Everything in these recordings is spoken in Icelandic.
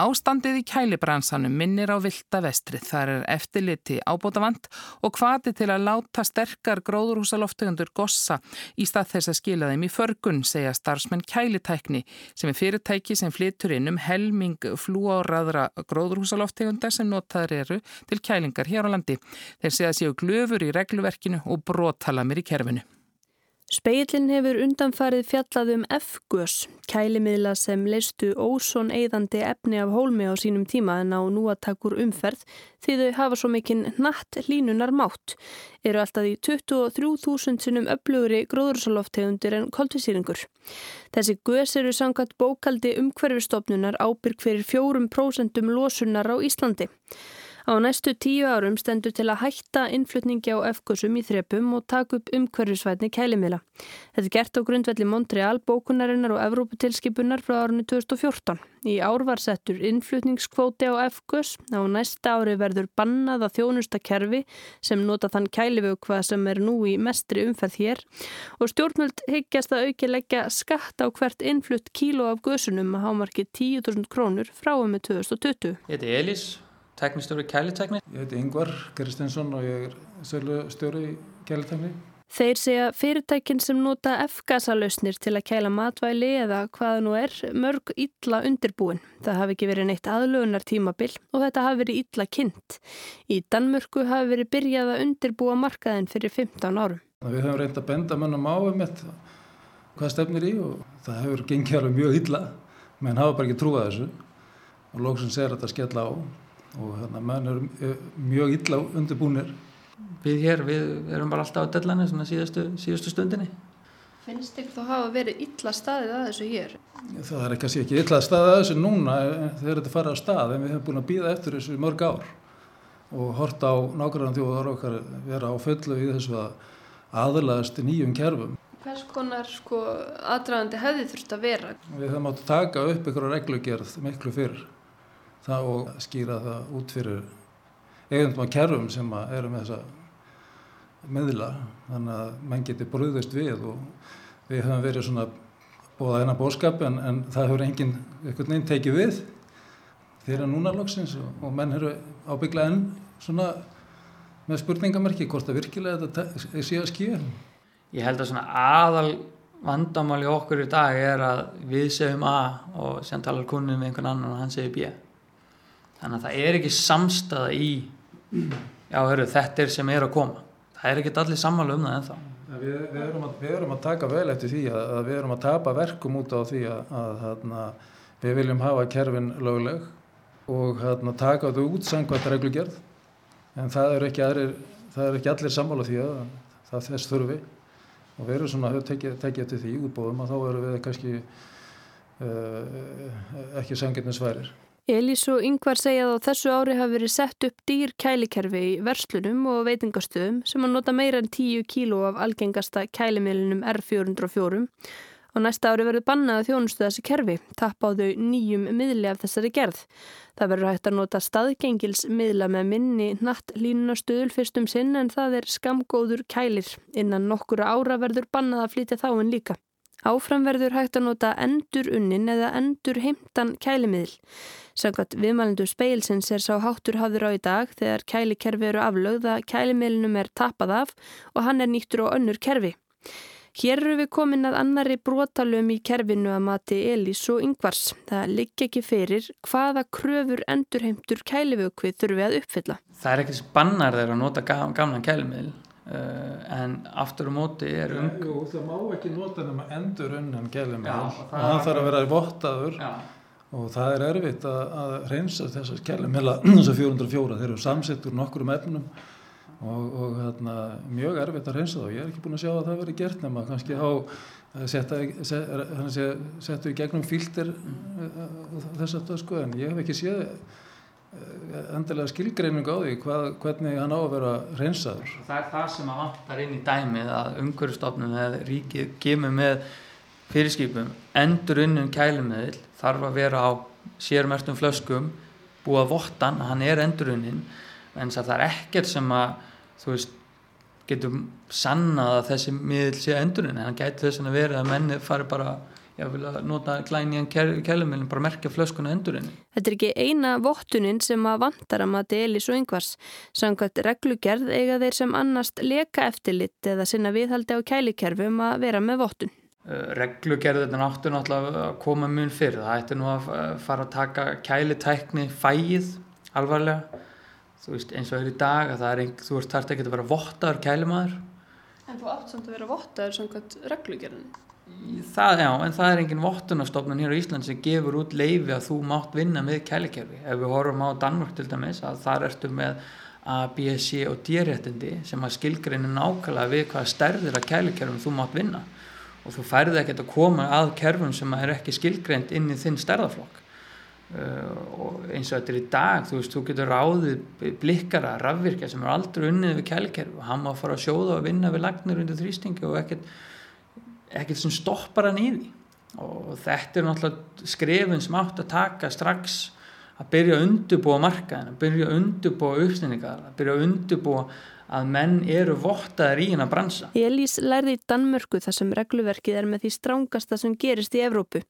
Ástandið í kælibransanum minnir á vilda vestrið. Það er eftirliti ábótavand og hvati til að láta sterkar gróðurhúsaloftegundur gossa í stað þess að skila þeim í förgun, segja starfsmenn kælitækni sem er fyrirtæki sem flytur inn um helming flúáraðra gróðurhúsaloftegundar sem notaður eru til kælingar hér á landi. Þeir segja séu glöfur í regluverkinu og brotalamir í kerfinu. Speillin hefur undanfarið fjallað um F-gös, kælimiðla sem leistu ósón eðandi efni af hólmi á sínum tíma en á núatakur umferð því þau hafa svo mikinn natt línunar mátt. Eru alltaf í 23.000 sinnum öflugri gróðursaloftegundir en koltvísýringur. Þessi gös eru sangat bókaldi umhverfistofnunar ábyrg fyrir 4% losunar á Íslandi. Á næstu tíu árum stendur til að hætta innflutningi á F-kursum í þrepum og taka upp umhverfisvætni kælimila. Þetta er gert á grundvelli Montreal, bókunarinnar og Evróputilskipunar frá árunni 2014. Í ár var settur innflutningskvóti á F-kurs. Á næsta ári verður bannað að þjónusta kerfi sem nota þann kælivögvað sem er nú í mestri umferð hér og stjórnvöld higgjast að auki leggja skatt á hvert innflutt kíló af gösunum að hámarki 10.000 krónur frá og með 2020. Þetta er Elís teknistjóri kælitekni. Ég heiti Yngvar Kristinsson og ég er sölustjóri í kælitekni. Þeir segja fyrirtækin sem nota F-gasalausnir til að kæla matvæli eða hvaða nú er mörg illa undirbúin. Það hafi ekki verið neitt aðlögunar tímabil og þetta hafi verið illa kynnt. Í Danmörku hafi verið byrjað að undirbúa markaðin fyrir 15 árum. Við höfum reynd að benda mönnum á um þetta hvað stefnir í og það hefur gengið alveg mjög illa menn hafa bara ekki trúið þessu og lóksins er þetta að skella á og hérna menn eru mjög illa undirbúinir. Við hér, við erum bara alltaf á dellanir svona síðustu, síðustu stundinni. Finnst ykkur þú hafa verið illa staðið að þessu hér? Það er kannski ekki illa staðið að þessu núna þegar þetta farið á stað en við hefum búin að býða eftir þessu mörg ár og horta á nákvæmlega þjóðar okkar vera á fullu í þessu að aðlaðast nýjum kerfum. Hvers konar sko aðdragandi hefði þurft að vera? Við höfum átt að taka upp ykkur reglugerð miklu fyrr það og skýra það út fyrir eigundum að kerfum sem að eru með þessa miðla þannig að menn geti brúðist við og við höfum verið svona bóða eina bóskap en, en það hefur enginn einhvern veginn tekið við þeirra núna loksins og, og menn eru ábyggla enn svona með spurningamerki hvort það virkilega þetta sé að skýja. Ég held að svona aðal vandamáli okkur í dag er að við segjum A og sem talar kunnum með einhvern annan og hann segir B þannig að það er ekki samstaða í já, hörru, þetta er sem er að koma. Það er ekki allir sammálu um það ennþá. Við, við, erum að, við erum að taka vel eftir því að, að við erum að tapa verkum út á því að, að við viljum hafa kerfin lögleg og að, taka þetta út sangvært reglugjörð en það er ekki, aðrir, það er ekki allir sammálu því að það þess þurfi. Og við erum svona að tekja eftir því útbóðum að þá erum við kannski uh, ekki sangirnisværir Elís og Yngvar segja að á þessu ári hafi verið sett upp dýr kælikerfi í verslunum og veitingastöðum sem að nota meira en 10 kíló af algengasta kælimilinum R404. Á næsta ári verður bannað að þjónustu þessi kerfi, tappa á þau nýjum miðli af þessari gerð. Það verður hægt að nota staðgengilsmiðla með minni natt línunastöðul fyrstum sinn en það er skamgóður kælir. Innan nokkura ára verður bannað að flytja þáinn líka. Áfram verður hægt að nota endur unnin eða endur heimtan kælimiðl. Samkvæmt viðmælendur speilsins er sá háttur hafður á í dag þegar kælikerfi eru aflögð að kælimiðlunum er tapað af og hann er nýttur á önnur kerfi. Hér eru við komin að annari brotalum í kerfinu að mati Elís og Yngvars. Það ligg ekki fyrir hvaða kröfur endurheimtur kælivökvið þurfi að uppfylla. Það er ekki spannar þegar að nota gamlan kælimiðl. Uh, en aftur og móti er um Jú, það má ekki nota nema endur unnan gælum og það þarf að vera vottaður. Já. og það er erfitt að, að reynsa þessar gælum heila þessar 404, þeir eru samsett úr nokkurum efnum. Og, og hérna, mjög erfitt að reynsa það og ég er ekki búin að sjá að það veri gert nema kannski á setja, setja í gegnum fíltir uh, þess að það sko. En ég hef ekki séð Eh, endilega skilgreining á því hvað, hvernig hann á að vera reynsaður. Það er það sem að vantar inn í dæmið að umhverfstofnum eða ríkið gemur með fyrirskipum endur unnum kælumiðil þarf að vera á sérmertum flöskum búa vottan að hann er endur unnin en það er ekkert sem að þú veist getur sannað að þessi miðil sé endur unnin en hann gæti þess að vera að menni fari bara ég vil að nota glænjan kælumilin bara merkja flöskuna endurinni. Þetta er ekki eina vottunin sem að vantar að mati Elis og yngvars. Samkvæmt reglugerð eiga þeir sem annast leka eftirlitt eða sinna viðhaldi á kælikerfum að vera með vottun. Uh, reglugerðin áttu náttúrulega að koma mun fyrir. Það ætti nú að fara að taka kælitækni fæið alvarlega. Þú veist eins og er í dag að það er einhver, þú veist þarf ekki að vera vottaður kælimaður. En þú átt samt að vera vottaður samkvæmt reglugerðin? Það, já, en það er engin vottunastofnun hér á Ísland sem gefur út leifi að þú mátt vinna með kælikerfi. Ef við horfum á Danmörk til dæmis að þar ertu með A, B, C og D-réttindi sem að skilgreinu nákvæmlega við hvaða stærðir að kælikerfum þú mátt vinna. Og þú færði ekkert að koma að kerfum sem er ekki skilgreint inn í þinn stærðaflokk uh, og eins og þetta er í dag, þú veist, þú getur ráðið blikkara, rafvirkja sem er aldrei unnið við kælikerfi. Og hann má fara að sjóða og vinna við lagnir undir þrýstingi og ekkert ekkert sem stoppar hann í því. Og þetta er náttúrulega skrifin sem átt að taka strax að byrja að undubúa markaðin, að byrja að undubúa uppsninningar, að byrja að undubúa að menn eru vottaðir í hennar bransa. Elís lærði í Danmörku þar sem regluverkið er með því strángasta sem gerist í Evrópu.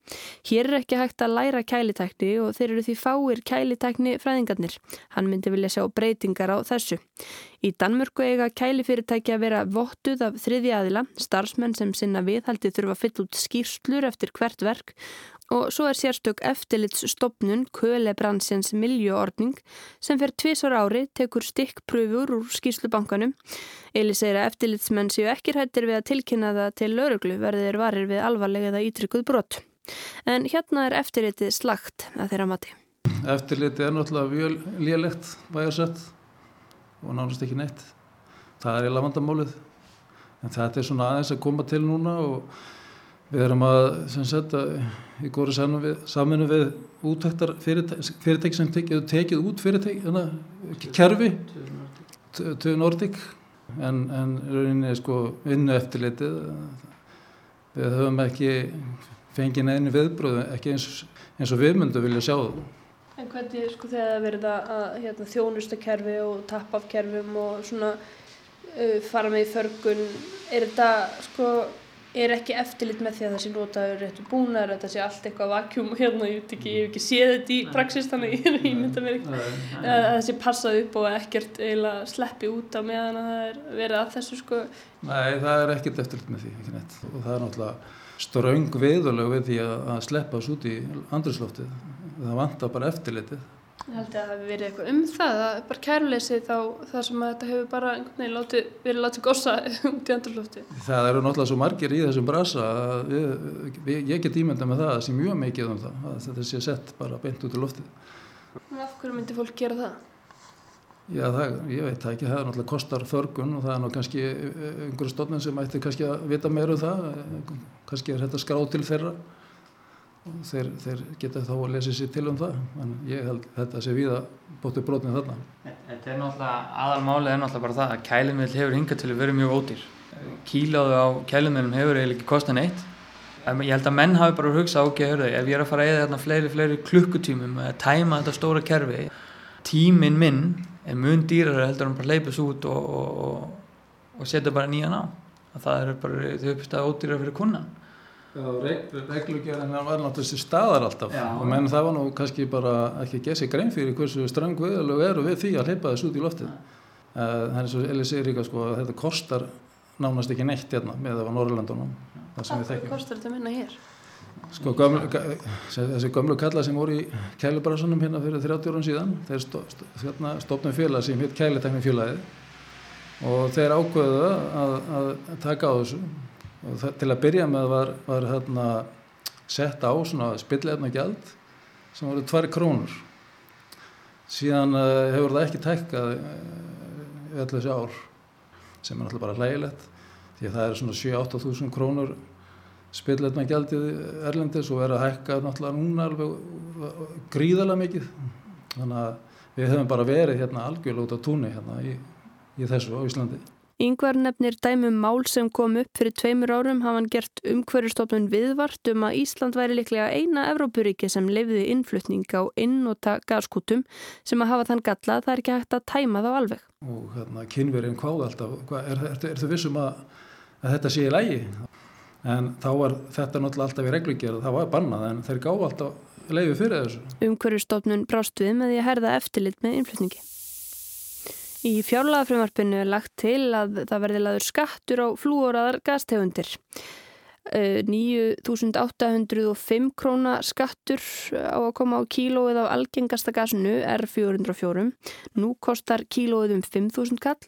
Hér er ekki hægt að læra kælitækni og þeir eru því fáir kælitækni fræðingarnir. Hann myndi vilja sjá breytingar á þessu. Í Danmörku eiga kælifyrirtæki að vera vottuð af þriði aðila, starfsmenn sem sinna viðhaldi þurfa að fylla út skýrslur eftir hvert verk og svo er sérstök eftirlitsstopnun Kölebransjans miljöordning sem fer tvísar ári tekur stikkpröfur úr skýrslubankanum. Eli segir að eftirlitsmenn séu ekki hættir við að tilkynna það til lauruglu verðir varir við alvarlega eða ítrykkuð brott. En hérna er eftirlitið slagt að þeirra mati. Eftirlitið er náttúrulega lélegt vægarsett og nánast ekki neitt. Það er í lavandamálið. En þetta er svona aðeins að koma til núna og Við erum að, sem sagt, í góri saminu við útæktar fyrirtæki sem tekið, tekið út fyrirtæki, þannig að kerfi, töðu Nordic, en, en rauninni sko vinnu eftirlitið, við höfum ekki fengið neðinu viðbröðu, ekki eins, eins og við myndum vilja sjá það. En hvernig sko þegar það verið að hérna, þjónustakerfi og tappafkerfum og svona uh, fara með í förgun, er þetta sko er ekki eftirlit með því að það sé notaður réttu búnar, þetta sé allt eitthvað vakjum hérna, ég veit ekki, ég hef ekki séð þetta í praxis þannig ég mynda mér ekki. Að það sé passað upp og ekkert eiginlega sleppi út á meðan að það er verið að þessu sko. Nei, það er ekkert eftirlit með því, ekki neitt. Og það er náttúrulega ströng viðuleg við því að sleppa þessu út í andrislóftið, það vantar bara eftirlitið Ég held að það hefur verið eitthvað um það, það er bara kærleysið þá það sem að þetta hefur bara einhvern veginn verið látið gossa út í andurlófti. Það eru náttúrulega svo margir í þessum brasa að ég, ég get ímynda með það að sé mjög mikið um það, að þetta sé sett bara beint út í loftið. En af hverju myndi fólk gera það? Já, það, ég veit það ekki, það er náttúrulega kostar þörgun og það er náttúrulega kannski einhverju stofnum sem ætti kannski að vita meira um það, kannski er þetta skrá til þeirra þeir, þeir geta þá að lesa sér til um það en ég held þetta sé við að bóttu brotnið þarna. Þetta er náttúrulega, aðalmálið er náttúrulega bara það að kælumiðl hefur hingað til að vera mjög ódýr. Kíláðu á kælumiðlum hefur eiginlega ekki kostan eitt ég held að menn hafi bara hugsað ok, hörðu, ef ég er að fara að eða þarna fleiri, fleiri klukkutímum að tæma þetta stóra kerfi tímin minn er mun dýrar heldur en bara leipast út og, og, og, og setja bara nýjan á. Það er bara, þau uppstæða ódýrar fyrir kunnan reglugjörðin var náttúrulega þessi staðar alltaf. Já, og menn það var nú kannski bara ekki að gesa grein fyrir hversu strang viðalög eru við því að hleypa þessu út í loftið. Það er svo Eli segir líka sko að þetta kostar nánast ekki neitt hérna með það á Norrlandunum Hvað kostar þetta minna hér? Sko gömlu, þessi gömlu kalla sem voru í kælubrasunum hérna fyrir 30 árum síðan þeir hérna stofnum félag sem hitt kælitekni félagið og þeir ákveðu að, að taka á þessu og til að byrja með var, var hérna, sett á svona spillefna gjald sem voru tvær krónur. Síðan uh, hefur það ekki tækkað uh, öllu þessi ár sem er náttúrulega bara hlægilegt því að það er svona 7-8 þúsund krónur spillefna gjaldið erlendis og er að hækka náttúrulega núna alveg gríðarlega mikið. Þannig að við hefum bara verið hérna á túnni hérna í, í þessu á Íslandi Yngvar nefnir dæmum mál sem kom upp fyrir tveimur árum hafa hann gert umhverjastofnun viðvart um að Ísland væri liklega eina Evrópuríki sem lefði innflutning á innota gaskútum sem að hafa þann galla að það er ekki hægt að tæma þá alveg. Og hérna kynverinn hvaði alltaf, Hva, er, er, er, það vissum að, að þetta sé í lægi? en þá var þetta náttúrulega alltaf í reglugjörð það var bannað en þeir gá alltaf leiði fyrir þessu. Umhverjustofnun brást við með því að herða eftirlit með innflutningi. Í fjárlagafrömmarpinu er lagt til að það verði laður skattur á flúoraðar gastegundir. 9.805 króna skattur á að koma á kílóið á algengasta gasinu R404. Nú kostar kílóið um 5.000 kall,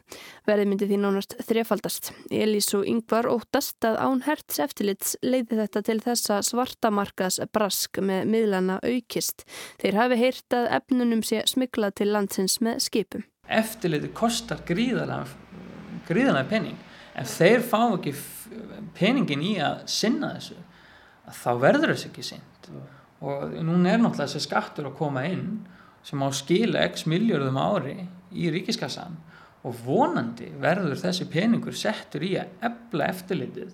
verði myndi því nánast þrefaldast. Elís og Yngvar óttast að án herts eftirlits leiði þetta til þessa svartamarkas brask með miðlana aukist. Þeir hafi heyrt að efnunum sé smiklað til landsins með skipum. Eftirliti kostar gríðarlega, gríðarlega penning. Ef þeir fá ekki peningin í að sinna þessu þá verður þessu ekki sinn og núna er náttúrulega þessi skattur að koma inn sem á skila x miljörðum ári í ríkiskassan og vonandi verður þessi peningur settur í að ebla eftirlitið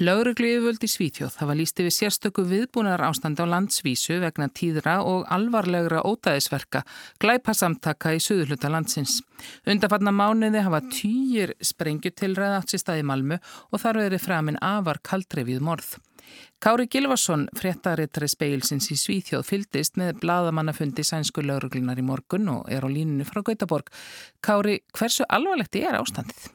Lauruglu yfirvöld í Svítjóð hafa líst yfir sérstöku viðbúnar ástand á landsvísu vegna tíðra og alvarlegra ótaðisverka glæpasamtaka í suðurluta landsins. Undarfarna mánuði hafa týjir sprengjutilræð átt sér staði Malmu og þar verið framinn afar kaldrefið morð. Kári Gilvarsson, fréttarittari speilsins í Svítjóð, fyldist með bladamannafundi sænsku lauruglunar í morgun og er á línunu frá Gautaborg. Kári, hversu alvarlegt er ástandið?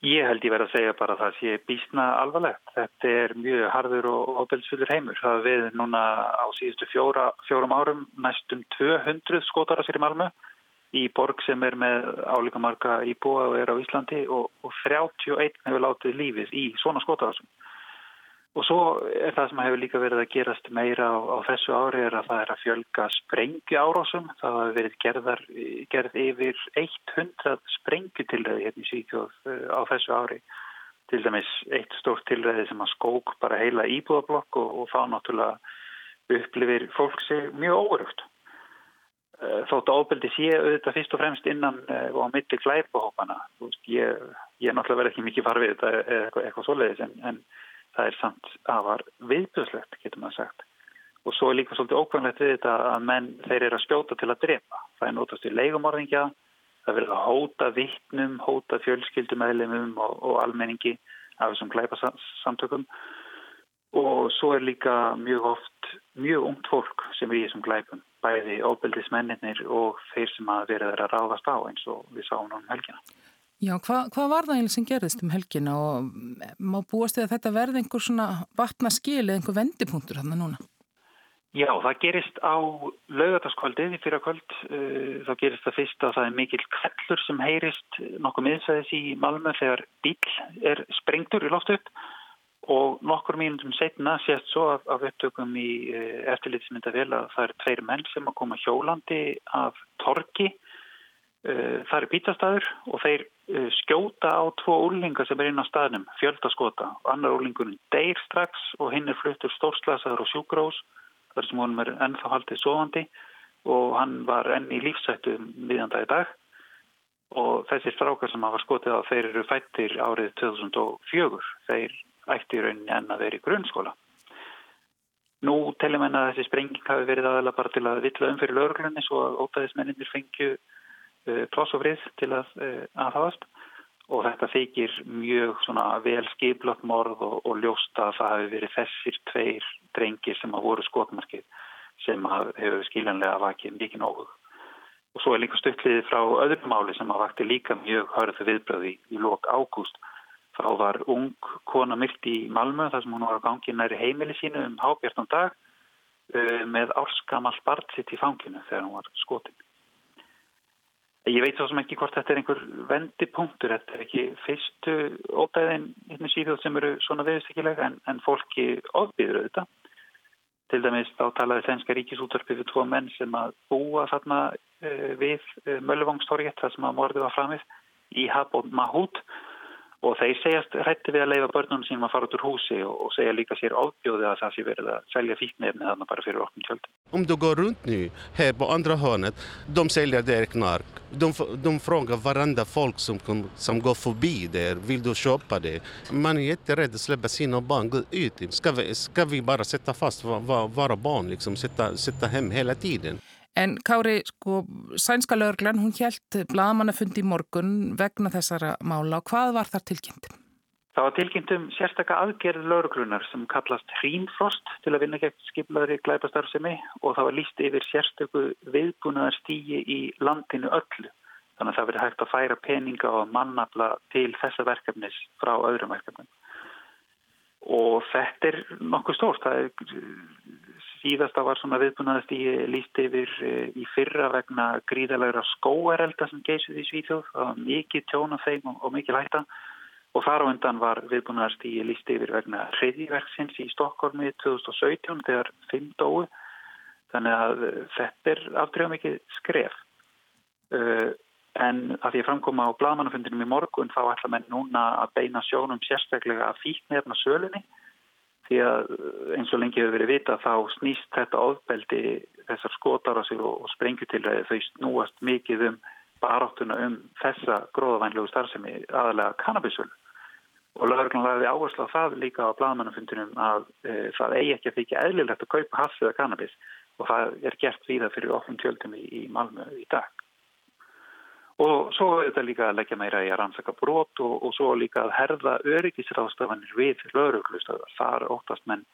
Ég held ég verið að segja bara að það sé bísna alvarlegt. Þetta er mjög harður og óbelsfullur heimur. Það við núna á síðustu fjóra, fjórum árum næstum 200 skótara sér í Malmö í borg sem er með álíka marga íbúa og er á Íslandi og, og 31 hefur látið lífið í svona skótarasum. Og svo er það sem hefur líka verið að gerast meira á, á þessu ári er að það er að fjölga sprengju árásum. Það hafi verið gerðar, gerð yfir 100 sprengjutilræði hérna í Svíkjóð uh, á þessu ári. Til dæmis eitt stórt tilræði sem að skók bara heila íbúðablokk og, og þá náttúrulega upplifir fólk sig mjög óruft. Uh, þótt ábeldi sé auðvitað fyrst og fremst innan uh, og á milli glæpahópana. Ég, ég náttúrulega verð ekki mikið farfið þetta eitthvað, eitthvað svoleiðis en, en það er samt afar viðbjörnslegt, getur maður sagt. Og svo er líka svolítið ókvæmlegt við þetta að menn þeir eru að spjóta til að drepa. Það er nótast í leigumorðingja, það verður að hóta vittnum, hóta fjölskyldumæðlimum og, og almenningi af þessum glæpasamtökum. Og svo er líka mjög oft mjög ungt fólk sem er í þessum glæpum, bæði óbeldismenninir og þeir sem að verður að ráðast á eins og við sáum núna um helgina. Já, hva, hvað var það eiginlega sem gerðist um helgina og má búast því að þetta verði einhver svona vatna skil eða einhver vendipunktur hann núna? Já, það gerist á laugataskvöldið í fyrra kvöld. Uh, þá gerist það fyrst að það er mikil kvellur sem heyrist nokkuð miðsæðis í Malmö þegar bíl er sprengtur í loftu upp og nokkur mínum setna sést svo af, af upptökum í uh, eftirlitsmynda vel að það eru tveir menn sem að koma hjólandi af torki það eru pítastæður og þeir Eh, skjóta á tvo úrlingar sem er inn á staðnum, fjöldaskota annar úrlingurinn deyr strax og hinn er fluttur stórslasaður og sjúkrós þar sem honum er ennþá haldið sofandi og hann var enn í lífsættu miðjanda í dag. Og þessir strákar sem hafa skotið á þeir eru fættir árið 2004 þeir ætti í rauninni enn að vera í grunnskóla. Nú telum en að þessi sprenging hafi verið aðeins bara til að vittla um fyrir lögurlunni svo að ótaðismenninir fengju Eh, pláss og frið til að eh, aðháðast og þetta þykir mjög vel skiplagt morð og, og ljósta að það hefur verið þessir tveir drengir sem hafa voru skotmarkið sem hefur skiljanlega vakið mikið nógu. Og svo er líka stuttlið frá öðrum máli sem hafa vakti líka mjög hörðu viðbröði í, lok ágúst. Þá var ung kona myrt í Malmö þar sem hún var á gangi næri heimili sínu um hábjartan dag uh, með árskamall barnsitt í fanginu þegar hún var skotin. Ég veit svo sem ekki hvort þetta er einhver vendipunktur, þetta er ekki fyrstu ódæðin hérna síðjóð sem eru svona viðstíkilega en, en fólki ofbýður auðvitað. Til dæmis þá talaði Svenska ríkisúttarpi við tvo menn sem að búa þarna uh, við uh, Möllevóngstorget þar sem að morði var framið í Habon Mahút og þeir segjast hrætti við að leifa börnunum sínum að fara út úr húsi og, og segja líka sér ábjóði að það sé verið að selja fíknefni þannig bara fyrir okkur kjöldum. Om du går runt nu här på andra hörnet, de säljer där knark. De, de frågar varandra folk som, som går förbi där, vill du köpa det? Man är jätterädd att släppa sina barn, gå ut. Ska vi, ska vi bara sätta fast våra barn, liksom, sätta, sätta hem hela tiden? En Kári, sko, sænska lögurglann, hún hjælt bladamannafundi í morgun vegna þessara mála hvað var þar tilkynnt? Það var tilkynnt um sérstakka aðgerð lögurglunar sem kallast Hrínfrost til að vinna gegn skiplaðri glæpastarfsemi og það var líst yfir sérstöku viðbúnaðar stígi í landinu öllu. Þannig að það verið hægt að færa peninga og mannafla til þessa verkefnis frá öðrum verkefnum. Og þetta er nokkuð stórt. Það er síðasta var svona viðbúnaðast í líst yfir eh, í fyrra vegna gríðalegra skóarelda sem geysið í Svíþjóð. Það var mikið tjóna þeim og, og mikið hætta og þar á undan var viðbúnaðast í líst yfir vegna hriðiverksins í Stokkólmi 2017 þegar fimm dói. Þannig að eh, þetta er aftrjáð mikið skref. Uh, en að því að framkoma á bladmannafundinum í morgun þá ætla menn núna að beina sjónum sérstaklega að fíknirna sölunni því að eins og lengi hefur verið vita þá snýst þetta ofbeldi þessar skotar á sig og, og sprengjutilræði þau snúast mikið um baráttuna um þessa gróðavænlegu starfsemi aðalega kannabisölu og lögurinn lagði áherslu á það líka á bladmannafundinum að e, það eigi ekki að þykja eðlilegt að kaupa hass eða kannabis og það er gert víða fyrir ofnum tjöldum í, í Malmö í dag. Og svo er þetta líka að leggja meira í að rannsaka brot og, og svo líka að herða öryggisráðstafanir við löguruglustöðar. Það er óttast menn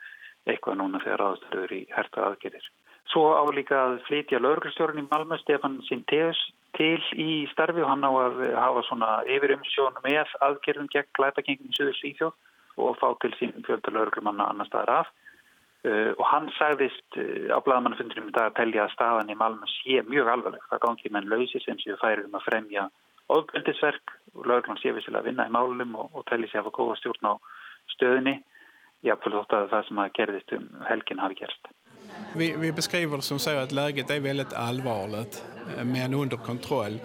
eitthvað núna þegar ráðstöður í herta aðgerðir. Svo á líka að flytja lögurglustjórun í Malmö, Stefan Sintéus, til í starfi og hann á að hafa svona yfirumsjón með aðgerðum gegn glæpakengum í Suður Svíþjóð og fá til sín fjölda lögurglumanna annar staðar af. Uh, og hann sagðist uh, á bladamannafundinum að telja að staðan í Malmö sé mjög alvarleg. Það gangi menn lausi sem séu færir um að fremja ofböldisverk og lögurglann sé vissilega að vinna í málum og, og telli sér að góða stjórn á stöðinni. Jáfnveg þótt að það sem að gerðist um helgin hafi gerst. Vi, vi beskriver som så att läget är väldigt allvarligt eh, men under kontroll.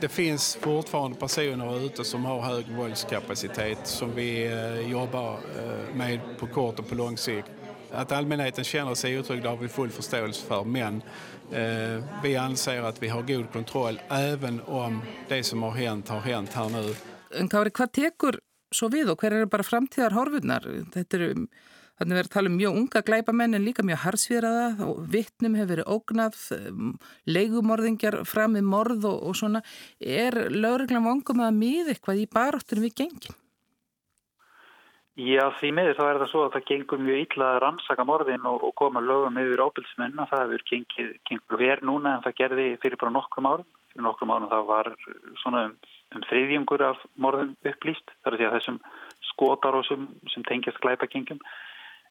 Det finns fortfarande personer ute som har hög våldskapacitet som vi eh, jobbar eh, med på kort och på lång sikt. Att allmänheten känner sig otrygg har vi full förståelse för men eh, vi anser att vi har god kontroll även om det som har hänt har hänt här nu. En Kári, hvað tekur svo við og hver eru bara framtíðar horfurnar? Þetta eru Þannig verður að tala um mjög unga glæpamenn en líka mjög harsfýraða og vittnum hefur verið ógnað, um, leigumorðingjar fram með morð og, og svona. Er lögreglan vangum að mið eitthvað í baróttunum við gengin? Já, því miður þá er það svo að það gengur mjög illa að rannsaka morðin og, og koma lögum yfir óbilsmenn og það hefur gengið, gengið verð núna en það gerði fyrir bara nokkrum árum. Fyrir nokkrum árum þá var svona um, um þriðjungur af morðum upplýst. Það er því að þessum skotarósum sem tengjast glæpagengum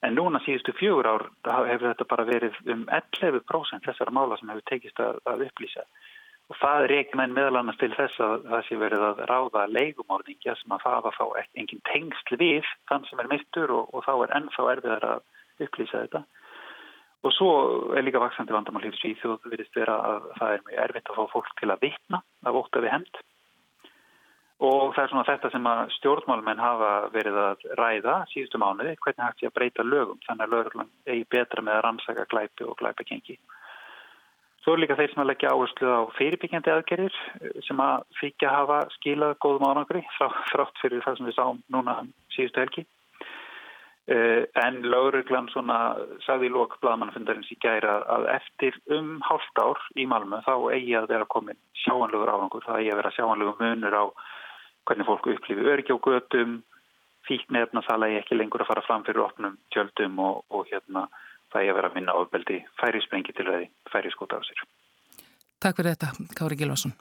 En núna síðustu fjögur ár hefur þetta bara verið um 11% þessara mála sem hefur tekist að, að upplýsa. Og það ekki menn meðal annars til þess að það sé verið að ráða leigumorðingja sem að það var þá engin tengsl við þann sem er mittur og, og þá er ennþá erfiðar að upplýsa þetta. Og svo er líka vaksandi vandamál hér í Svíþjóð virðist vera að það er mjög erfitt að fá fólk til að vitna af ótt af við hend og það er svona þetta sem að stjórnmálmenn hafa verið að ræða síðustu mánuði, hvernig hægt ég að breyta lögum þannig að lögurlan eigi betra með að rannsaka glæpi og glæpakengi. Svo er líka þeir sem að leggja áherslu á fyrirbyggjandi aðgerðir sem að fíkja hafa skilað góðum ánangri frátt fyrir það sem við sáum núna síðustu helgi. Eh, en lögurlan svona sagði í lók bladmannfundarins í gæra að eftir um hálft ár í Malmö þá eigi að vera komin sjáanlegur árangur, það eigi að vera sjáanlegur munur á hvernig fólk upplifir öryggi á götum, fíknefna það lægi ekki lengur að fara fram fyrir opnum tjöldum og, og hérna það er að vera að minna ofbeldi færi sprengi til veði, færi skóta á sér. Takk fyrir þetta, Kári Gilvarsson.